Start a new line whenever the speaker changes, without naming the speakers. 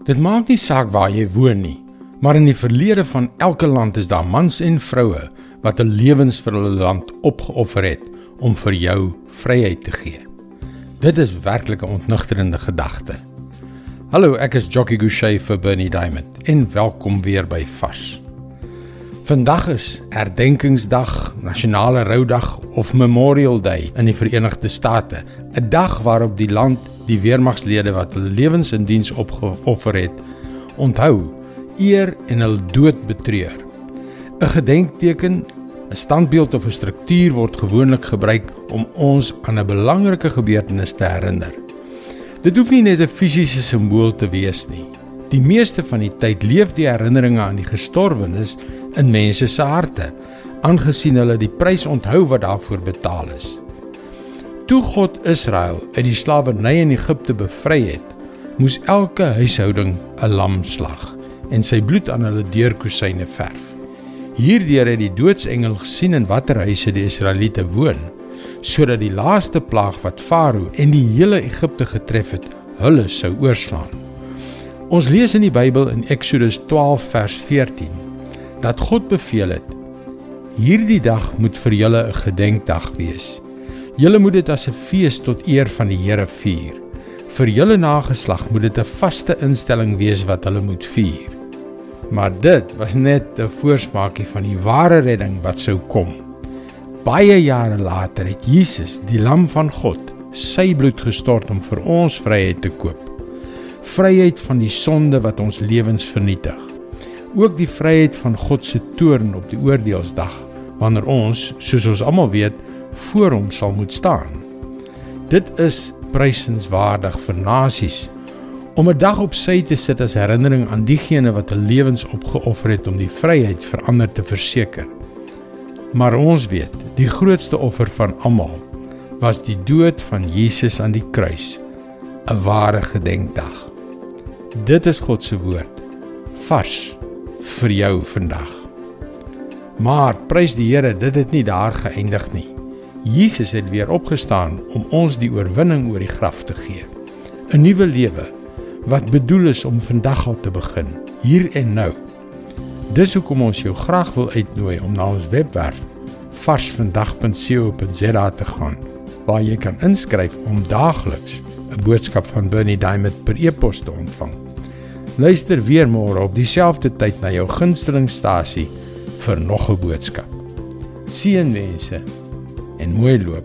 Dit maak nie saak waar jy woon nie, maar in die verlede van elke land is daar mans en vroue wat hul lewens vir hulle land opgeoffer het om vir jou vryheid te gee. Dit is werklik 'n ontnugterende gedagte. Hallo, ek is Jockey Gouchee vir Bernie Diamond en welkom weer by Vars. Vandag is Herdenkingsdag, Nasionale Roudag of Memorial Day in die Verenigde State, 'n dag waarop die land die weermagslede wat hulle lewens in diens opgeoffer het, onthou, eer en hul dood betreur. 'n Gedenkteken, 'n standbeeld of 'n struktuur word gewoonlik gebruik om ons aan 'n belangrike gebeurtenis te herinner. Dit hoef nie net 'n fisiese simbool te wees nie. Die meeste van die tyd leef die herinneringe aan die gestorwenes in mense se harte, aangesien hulle die prys onthou wat daarvoor betaal is. Toe God Israel uit die slawerny in Egipte bevry het, moes elke huishouding 'n lam slag en sy bloed aan hulle deurkusyne verf. Hierdeur het die doodsengel gesien in watter huise die Israeliete woon, sodat die laaste plaag wat Farao en die hele Egipte getref het, hulle sou oorslaan. Ons lees in die Bybel in Eksodus 12 vers 14 dat God beveel het: Hierdie dag moet vir julle 'n gedenkdag wees. Julle moet dit as 'n fees tot eer van die Here vier. Vir julle nageslag moet dit 'n vaste instelling wees wat hulle moet vier. Maar dit was net 'n voorsmaakie van die ware redding wat sou kom. Baie jare later het Jesus, die lam van God, sy bloed gestort om vir ons vryheid te koop. Vryheid van die sonde wat ons lewens vernietig. Ook die vryheid van God se toorn op die oordeelsdag wanneer ons, soos ons almal weet, voor hom sal moet staan. Dit is prysenswaardig vir nasies om 'n dag op sy te sit as herinnering aan diegene wat hul lewens opgeoffer het om die vryheid vir ander te verseker. Maar ons weet, die grootste offer van almal was die dood van Jesus aan die kruis, 'n ware gedenkdag. Dit is God se woord vars vir jou vandag. Maar prys die Here, dit het nie daar geëindig nie. Jesus het weer opgestaan om ons die oorwinning oor die graf te gee. 'n Nuwe lewe wat bedoel is om vandag al te begin, hier en nou. Dis hoekom ons jou graag wil uitnooi om na ons webwerf varsvandag.co.za te gaan waar jy kan inskryf om daagliks 'n boodskap van Bernie Diamond per e-pos te ontvang. Luister weer môre op dieselfde tyd na jou gunstelingstasie vir nog 'n boodskap. Seënwense en Huelva,